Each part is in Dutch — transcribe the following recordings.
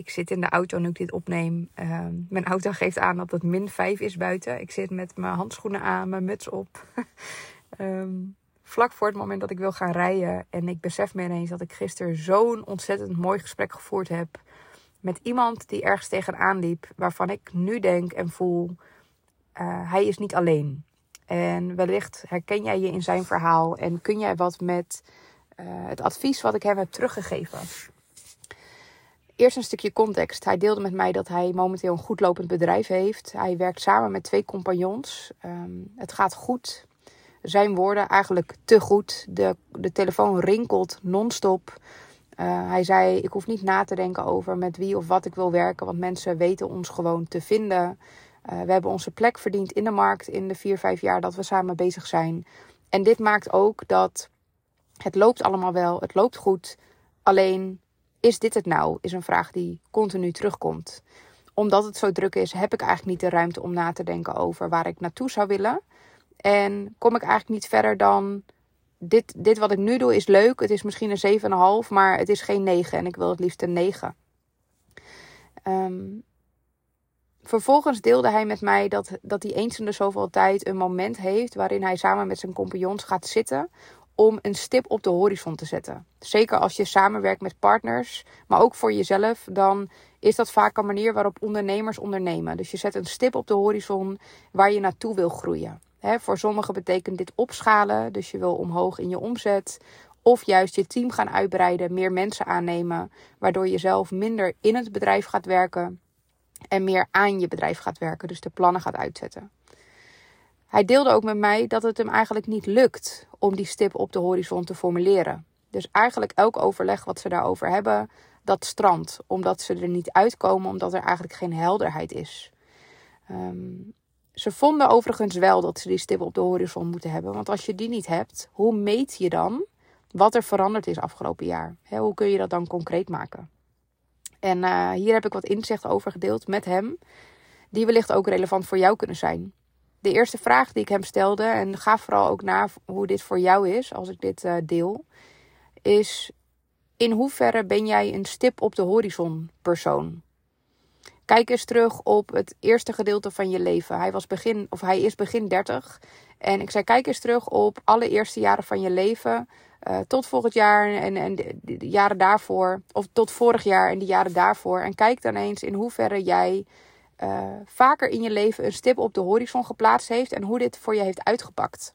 Ik zit in de auto nu ik dit opneem. Ehm, mijn auto geeft aan dat het min 5 is buiten. Ik zit met mijn handschoenen aan, mijn muts op. Ehm, vlak voor het moment dat ik wil gaan rijden. En ik besef me ineens dat ik gisteren zo'n ontzettend mooi gesprek gevoerd heb. Met iemand die ergens tegenaan liep. Waarvan ik nu denk en voel. Uh, hij is niet alleen. En wellicht herken jij je in zijn verhaal. En kun jij wat met uh, het advies wat ik hem heb teruggegeven. Eerst een stukje context. Hij deelde met mij dat hij momenteel een goed lopend bedrijf heeft. Hij werkt samen met twee compagnons. Um, het gaat goed. Zijn woorden eigenlijk te goed. De, de telefoon rinkelt non-stop. Uh, hij zei: Ik hoef niet na te denken over met wie of wat ik wil werken, want mensen weten ons gewoon te vinden. Uh, we hebben onze plek verdiend in de markt in de vier, vijf jaar dat we samen bezig zijn. En dit maakt ook dat het loopt allemaal wel, het loopt goed. Alleen is dit het nou? Is een vraag die continu terugkomt. Omdat het zo druk is, heb ik eigenlijk niet de ruimte om na te denken over waar ik naartoe zou willen. En kom ik eigenlijk niet verder dan. Dit, dit wat ik nu doe is leuk. Het is misschien een 7,5, maar het is geen 9. En ik wil het liefst een 9. Um, ehm, vervolgens deelde hij met mij dat, dat hij eens in de zoveel tijd een moment heeft waarin hij samen met zijn compagnons gaat zitten om een stip op de horizon te zetten. Zeker als je samenwerkt met partners, maar ook voor jezelf, dan is dat vaak een manier waarop ondernemers ondernemen. Dus je zet een stip op de horizon waar je naartoe wil groeien. voor sommigen betekent dit opschalen, dus je wil omhoog in je omzet. Of juist je team gaan uitbreiden, meer mensen aannemen, waardoor je zelf minder in het bedrijf gaat werken en meer aan je bedrijf gaat werken, dus de plannen gaat uitzetten. Hij deelde ook met mij dat het hem eigenlijk niet lukt om die stip op de horizon te formuleren. Dus eigenlijk elk overleg wat ze daarover hebben, dat strandt. Omdat ze er niet uitkomen, omdat er eigenlijk geen helderheid is. Um, ze vonden overigens wel dat ze die stip op de horizon moeten hebben. Want als je die niet hebt, hoe meet je dan wat er veranderd is afgelopen jaar? hoe kun je dat dan concreet maken? En uh, hier heb ik wat inzicht over gedeeld met hem, die wellicht ook relevant voor jou kunnen zijn de eerste vraag die ik hem stelde, en ga vooral ook naar hoe dit voor jou is als ik dit uh, deel, is: in hoeverre ben jij een stip op de horizon persoon? Kijk eens terug op het eerste gedeelte van je leven. Hij, was begin, of hij is begin 30. En ik zei: kijk eens terug op alle eerste jaren van je leven. Uh, tot volgend jaar en, en de, de, jaren daarvoor. Of tot vorig jaar en de jaren daarvoor. En kijk dan eens in hoeverre jij uh, vaker in je leven een stip op de horizon geplaatst heeft en hoe dit voor je heeft uitgepakt.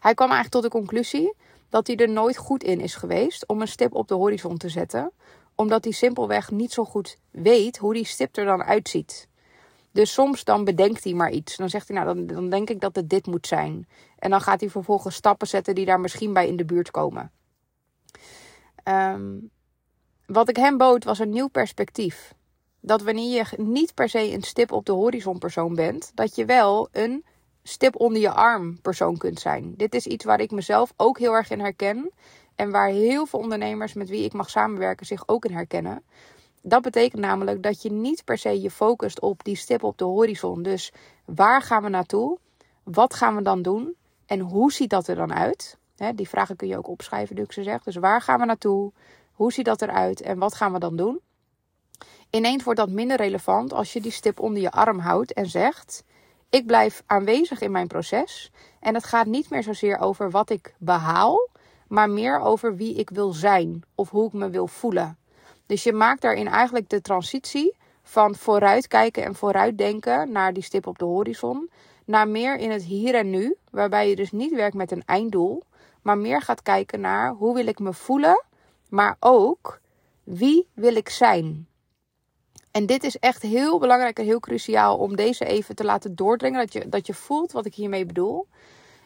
Hij kwam eigenlijk tot de conclusie dat hij er nooit goed in is geweest om een stip op de horizon te zetten, omdat hij simpelweg niet zo goed weet hoe die stip er dan uitziet. Dus soms dan bedenkt hij maar iets. Dan zegt hij, nou, dan, dan denk ik dat het dit moet zijn. En dan gaat hij vervolgens stappen zetten die daar misschien bij in de buurt komen. Um, wat ik hem bood was een nieuw perspectief dat wanneer je niet per se een stip op de horizon persoon bent, dat je wel een stip onder je arm persoon kunt zijn. Dit is iets waar ik mezelf ook heel erg in herken en waar heel veel ondernemers met wie ik mag samenwerken zich ook in herkennen. Dat betekent namelijk dat je niet per se je focust op die stip op de horizon. Dus waar gaan we naartoe? Wat gaan we dan doen? En hoe ziet dat er dan uit? die vragen kun je ook opschrijven, nu ik ze zeg. Dus waar gaan we naartoe? Hoe ziet dat eruit? En wat gaan we dan doen? Ineens wordt dat minder relevant als je die stip onder je arm houdt en zegt: Ik blijf aanwezig in mijn proces. En het gaat niet meer zozeer over wat ik behaal, maar meer over wie ik wil zijn of hoe ik me wil voelen. Dus je maakt daarin eigenlijk de transitie van vooruitkijken en vooruitdenken naar die stip op de horizon, naar meer in het hier en nu, waarbij je dus niet werkt met een einddoel, maar meer gaat kijken naar hoe wil ik me voelen, maar ook wie wil ik zijn. En dit is echt heel belangrijk en heel cruciaal om deze even te laten doordringen. Dat je, dat je voelt wat ik hiermee bedoel.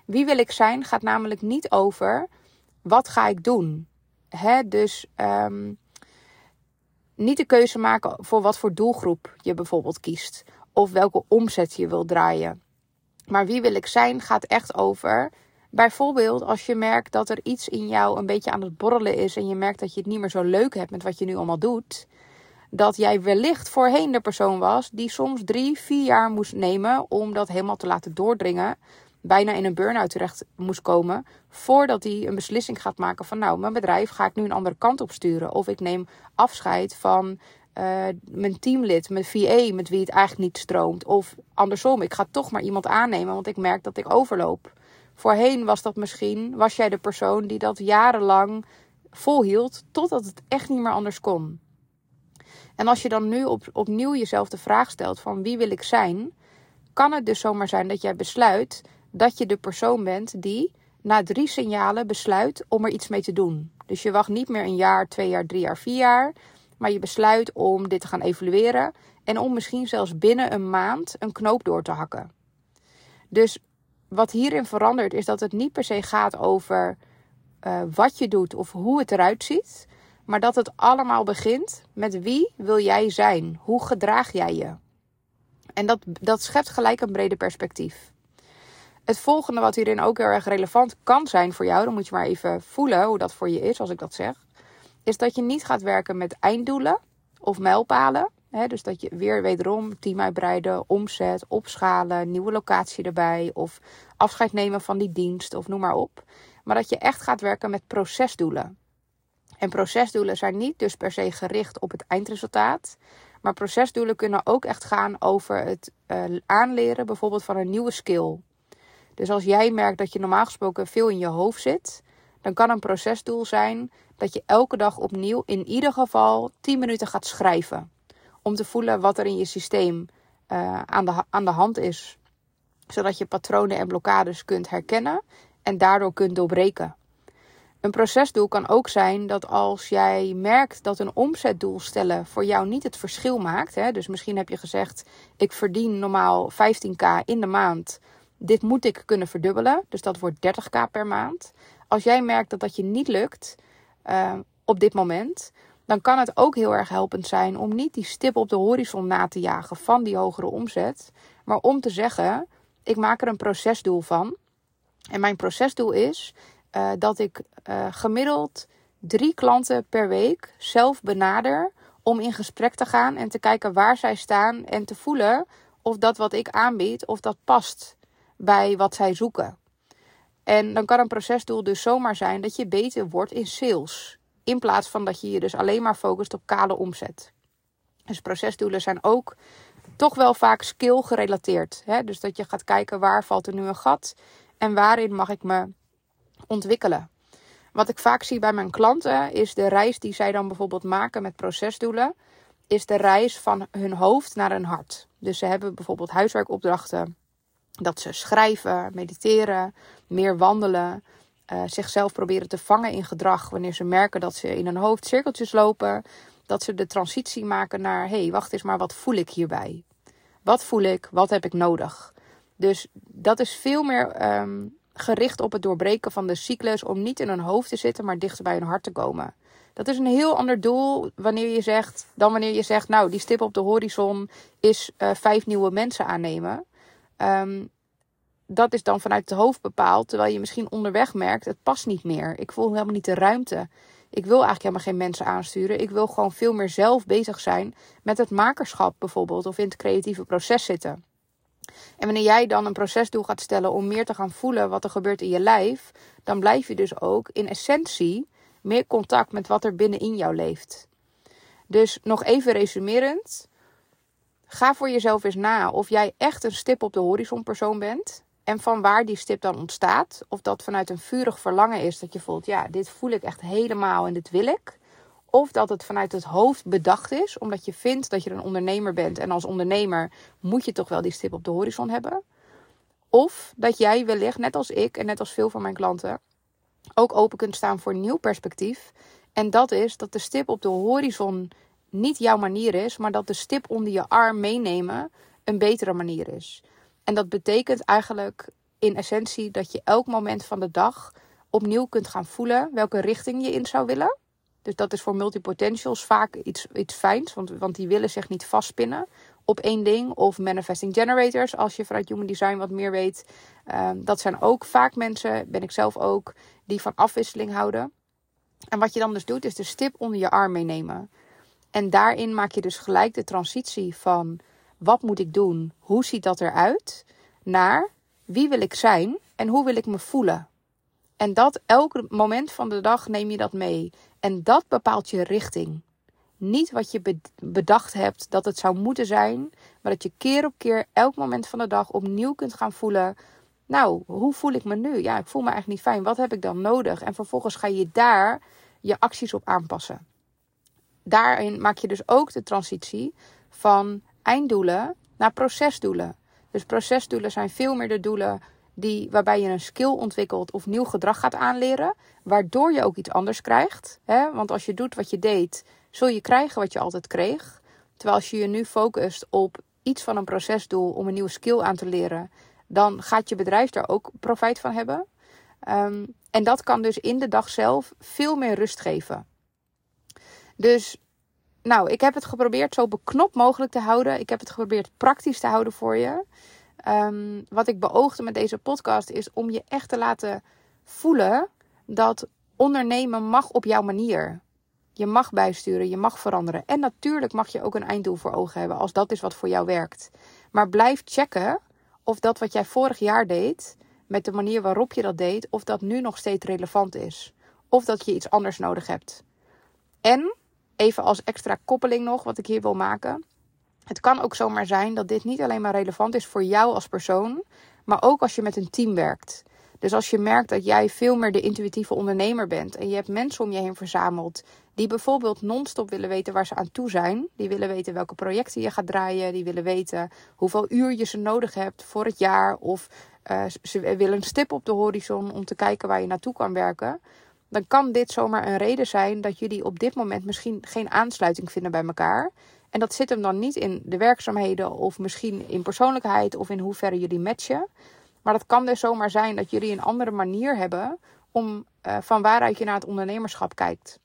Wie wil ik zijn gaat namelijk niet over wat ga ik doen. Hè? Dus um, niet de keuze maken voor wat voor doelgroep je bijvoorbeeld kiest. Of welke omzet je wil draaien. Maar wie wil ik zijn gaat echt over. Bijvoorbeeld als je merkt dat er iets in jou een beetje aan het borrelen is. En je merkt dat je het niet meer zo leuk hebt met wat je nu allemaal doet dat jij wellicht voorheen de persoon was die soms drie, vier jaar moest nemen om dat helemaal te laten doordringen. Bijna in een burn-out terecht moest komen. Voordat hij een beslissing gaat maken van nou, mijn bedrijf ga ik nu een andere kant op sturen. Of ik neem afscheid van uh, mijn teamlid, mijn VA, met wie het eigenlijk niet stroomt. Of andersom, ik ga toch maar iemand aannemen, want ik merk dat ik overloop. Voorheen was dat misschien, was jij de persoon die dat jarenlang volhield, totdat het echt niet meer anders kon. En als je dan nu op, opnieuw jezelf de vraag stelt van wie wil ik zijn, kan het dus zomaar zijn dat jij besluit dat je de persoon bent die na drie signalen besluit om er iets mee te doen. Dus je wacht niet meer een jaar, twee jaar, drie jaar, vier jaar. Maar je besluit om dit te gaan evalueren. En om misschien zelfs binnen een maand een knoop door te hakken. Dus wat hierin verandert is dat het niet per se gaat over uh, wat je doet of hoe het eruit ziet. Maar dat het allemaal begint met wie wil jij zijn? Hoe gedraag jij je? En dat, dat schept gelijk een breder perspectief. Het volgende wat hierin ook heel erg relevant kan zijn voor jou, dan moet je maar even voelen hoe dat voor je is als ik dat zeg, is dat je niet gaat werken met einddoelen of mijlpalen. dus dat je weer wederom team uitbreiden, omzet, opschalen, nieuwe locatie erbij of afscheid nemen van die dienst of noem maar op. Maar dat je echt gaat werken met procesdoelen. En procesdoelen zijn niet dus per se gericht op het eindresultaat. Maar procesdoelen kunnen ook echt gaan over het uh, aanleren bijvoorbeeld van een nieuwe skill dus als jij merkt dat je normaal gesproken veel in je hoofd zit, dan kan een procesdoel zijn dat je elke dag opnieuw in ieder geval 10 minuten gaat schrijven. Om te voelen wat er in je systeem uh, aan, de, aan de hand is. Zodat je patronen en blokkades kunt herkennen en daardoor kunt doorbreken. Een procesdoel kan ook zijn dat als jij merkt dat een omzetdoel stellen voor jou niet het verschil maakt. Hè, dus misschien heb je gezegd: ik verdien normaal 15k in de maand dit moet ik kunnen verdubbelen. Dus dat wordt 30k per maand. Als jij merkt dat dat je niet lukt uh, op dit moment, dan kan het ook heel erg helpend zijn om niet die stip op de horizon na te jagen van die hogere omzet, maar om te zeggen: ik maak er een procesdoel van. En mijn procesdoel is uh, dat ik uh, gemiddeld drie klanten per week zelf benader om in gesprek te gaan en te kijken waar zij staan en te voelen of dat wat ik aanbied, of dat past bij wat zij zoeken. En dan kan een procesdoel dus zomaar zijn dat je beter wordt in sales. In plaats van dat je je dus alleen maar focust op kale omzet. Dus procesdoelen zijn ook toch wel vaak skill gerelateerd. Hè? Dus dat je gaat kijken waar valt er nu een gat en waarin mag ik me ontwikkelen. Wat ik vaak zie bij mijn klanten is de reis die zij dan bijvoorbeeld maken met procesdoelen, is de reis van hun hoofd naar hun hart. Dus ze hebben bijvoorbeeld huiswerkopdrachten dat ze schrijven, mediteren, meer wandelen, uh, zichzelf proberen te vangen in gedrag wanneer ze merken dat ze in hun hoofd cirkeltjes lopen. Dat ze de transitie maken naar: hé, hey, wacht eens maar, wat voel ik hierbij? Wat voel ik? Wat heb ik nodig? Dus dat is veel meer um, gericht op het doorbreken van de cyclus om niet in hun hoofd te zitten, maar dichter bij hun hart te komen. Dat is een heel ander doel wanneer je zegt, dan wanneer je zegt, nou, die stip op de horizon is uh, vijf nieuwe mensen aannemen. Um, dat is dan vanuit het hoofd bepaald. Terwijl je misschien onderweg merkt, het past niet meer. Ik voel helemaal niet de ruimte. Ik wil eigenlijk helemaal geen mensen aansturen. Ik wil gewoon veel meer zelf bezig zijn met het makerschap bijvoorbeeld. Of in het creatieve proces zitten. En wanneer jij dan een procesdoel gaat stellen om meer te gaan voelen wat er gebeurt in je lijf. Dan blijf je dus ook in essentie meer contact met wat er binnenin jou leeft. Dus nog even resumerend. Ga voor jezelf eens na of jij echt een stip op de horizon persoon bent. En van waar die stip dan ontstaat. Of dat vanuit een vurig verlangen is dat je voelt, ja, dit voel ik echt helemaal en dit wil ik. Of dat het vanuit het hoofd bedacht is, omdat je vindt dat je een ondernemer bent. En als ondernemer moet je toch wel die stip op de horizon hebben. Of dat jij wellicht, net als ik en net als veel van mijn klanten, ook open kunt staan voor een nieuw perspectief. En dat is dat de stip op de horizon niet jouw manier is, maar dat de stip onder je arm meenemen een betere manier is. En dat betekent eigenlijk in essentie dat je elk moment van de dag opnieuw kunt gaan voelen welke richting je in zou willen. Dus dat is voor multipotentials vaak iets, iets fijns, want, want die willen zich niet vastpinnen op één ding. Of manifesting generators, als je vanuit human design wat meer weet. Um, dat zijn ook vaak mensen, ben ik zelf ook, die van afwisseling houden. En wat je dan dus doet, is de stip onder je arm meenemen. En daarin maak je dus gelijk de transitie van wat moet ik doen? Hoe ziet dat eruit? Naar wie wil ik zijn en hoe wil ik me voelen? En dat elk moment van de dag neem je dat mee. En dat bepaalt je richting. niet wat je bedacht hebt dat het zou moeten zijn, maar dat je keer op keer, elk moment van de dag opnieuw kunt gaan voelen. Nou, hoe voel ik me nu? Ja, ik voel me eigenlijk niet fijn. Wat heb ik dan nodig? En vervolgens ga je daar je acties op aanpassen. Daarin maak je dus ook de transitie van einddoelen naar procesdoelen. Dus procesdoelen zijn veel meer de doelen die, waarbij je een skill ontwikkelt of nieuw gedrag gaat aanleren, waardoor je ook iets anders krijgt. Hè? Want als je doet wat je deed, zul je krijgen wat je altijd kreeg. Terwijl als je je nu focust op iets van een procesdoel om een nieuwe skill aan te leren, dan gaat je bedrijf daar ook profijt van hebben. Ehm, en dat kan dus in de dag zelf veel meer rust geven. Dus, nou, ik heb het geprobeerd zo beknopt mogelijk te houden. Ik heb het geprobeerd praktisch te houden voor je. Ehm, wat ik beoogde met deze podcast is om je echt te laten voelen dat ondernemen mag op jouw manier. Je mag bijsturen, je mag veranderen. En natuurlijk mag je ook een einddoel voor ogen hebben als dat is wat voor jou werkt. Maar blijf checken of dat wat jij vorig jaar deed, met de manier waarop je dat deed, of dat nu nog steeds relevant is. Of dat je iets anders nodig hebt. En, even als extra koppeling nog, wat ik hier wil maken. Het kan ook zomaar zijn dat dit niet alleen maar relevant is voor jou als persoon, maar ook als je met een team werkt. Dus als je merkt dat jij veel meer de intuïtieve ondernemer bent en je hebt mensen om je heen verzameld die bijvoorbeeld non-stop willen weten waar ze aan toe zijn, die willen weten welke projecten je gaat draaien, die willen weten hoeveel uur je ze nodig hebt voor het jaar of uh, ze willen een stip op de horizon om te kijken waar je naartoe kan werken, dan kan dit zomaar een reden zijn dat jullie op dit moment misschien geen aansluiting vinden bij elkaar. En dat zit hem dan niet in de werkzaamheden of misschien in persoonlijkheid of in hoeverre jullie matchen. Maar dat kan dus zomaar zijn dat jullie een andere manier hebben om uh, van waaruit je naar het ondernemerschap kijkt.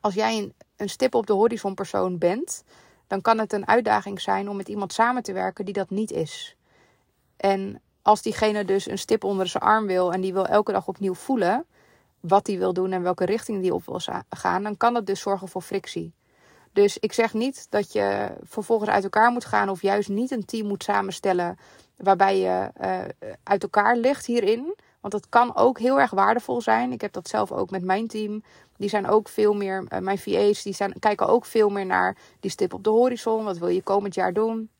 Als jij een, een stip op de horizon persoon bent, dan kan het een uitdaging zijn om met iemand samen te werken die dat niet is. En als diegene dus een stip onder zijn arm wil en die wil elke dag opnieuw voelen wat hij wil doen en welke richting die op wil gaan, dan kan dat dus zorgen voor frictie. Dus ik zeg niet dat je vervolgens uit elkaar moet gaan of juist niet een team moet samenstellen waarbij je uh, uit elkaar ligt hierin. Want dat kan ook heel erg waardevol zijn. Ik heb dat zelf ook met mijn team. Die zijn ook veel meer, uh, mijn VA's, die zijn, kijken ook veel meer naar die stip op de horizon. Wat wil je komend jaar doen?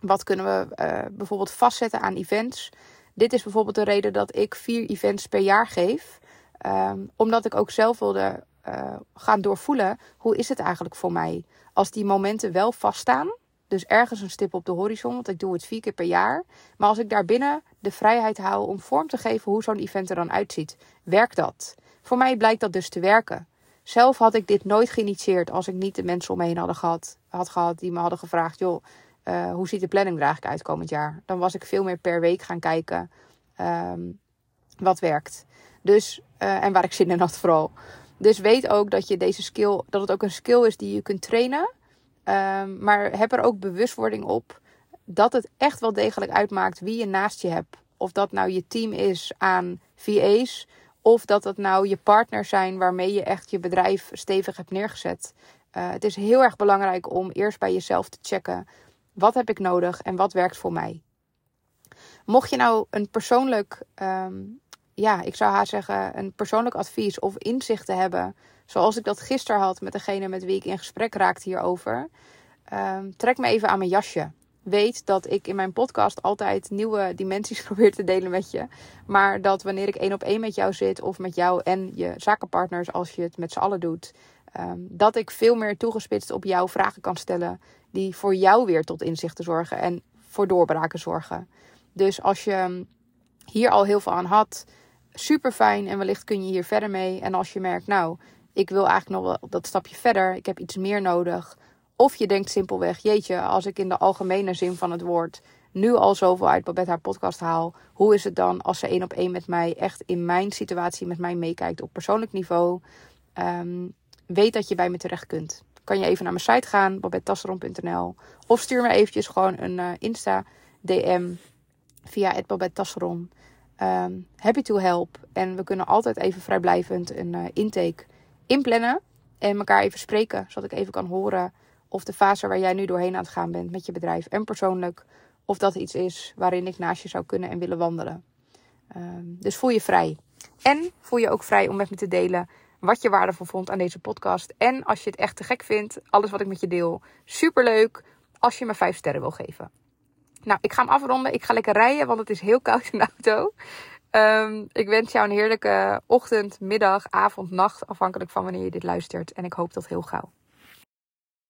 Wat kunnen we uh, bijvoorbeeld vastzetten aan events? Dit is bijvoorbeeld de reden dat ik vier events per jaar geef. Um, omdat ik ook zelf wilde uh, gaan doorvoelen. Hoe is het eigenlijk voor mij? Als die momenten wel vaststaan. Dus ergens een stip op de horizon. Want ik doe het vier keer per jaar. Maar als ik daarbinnen de vrijheid hou om vorm te geven hoe zo'n event er dan uitziet. Werkt dat? Voor mij blijkt dat dus te werken. Zelf had ik dit nooit geïnitieerd als ik niet de mensen om me heen had gehad, had gehad die me hadden gevraagd: joh, uh, hoe ziet de planning er eigenlijk uit komend jaar? Dan was ik veel meer per week gaan kijken um, wat werkt. Dus, uh, en waar ik zin in had vooral. Dus weet ook dat je deze skill, dat het ook een skill is die je kunt trainen. Um, maar heb er ook bewustwording op dat het echt wel degelijk uitmaakt wie je naast je hebt. Of dat nou je team is aan VA's. Of dat het nou je partners zijn waarmee je echt je bedrijf stevig hebt neergezet. Uh, het is heel erg belangrijk om eerst bij jezelf te checken. Wat heb ik nodig en wat werkt voor mij? Mocht je nou een persoonlijk um, ja, ik zou haar zeggen, een persoonlijk advies of inzicht te hebben. Zoals ik dat gisteren had met degene met wie ik in gesprek raakte hierover. Um, trek me even aan mijn jasje. Weet dat ik in mijn podcast altijd nieuwe dimensies probeer te delen met je. Maar dat wanneer ik één op één met jou zit, of met jou en je zakenpartners, als je het met z'n allen doet, um, dat ik veel meer toegespitst op jou vragen kan stellen. Die voor jou weer tot inzichten zorgen en voor doorbraken zorgen. Dus als je hier al heel veel aan had, super fijn en wellicht kun je hier verder mee. En als je merkt, nou, ik wil eigenlijk nog wel dat stapje verder, ik heb iets meer nodig. Of je denkt simpelweg, jeetje, als ik in de algemene zin van het woord nu al zoveel uit Babette haar podcast haal, hoe is het dan als ze één op één met mij echt in mijn situatie met mij meekijkt op persoonlijk niveau? Um, weet dat je bij me terecht kunt. Kan je even naar mijn site gaan, babettasseron.nl. Of stuur me eventjes gewoon een uh, Insta DM via het Babette Tasseron um, happy to help. En we kunnen altijd even vrijblijvend een uh, intake inplannen. En elkaar even spreken, zodat ik even kan horen of de fase waar jij nu doorheen aan het gaan bent met je bedrijf en persoonlijk, of dat iets is waarin ik naast je zou kunnen en willen wandelen. Um, dus voel je vrij. En voel je ook vrij om met me te delen wat je waardevol vond aan deze podcast. En als je het echt te gek vindt, alles wat ik met je deel, superleuk als je me 5 sterren wil geven. Nou, ik ga hem afronden. Ik ga lekker rijden, want het is heel koud in de auto. Ehm, ik wens jou een heerlijke ochtend, middag, avond, nacht, afhankelijk van wanneer je dit luistert. En ik hoop tot heel gauw.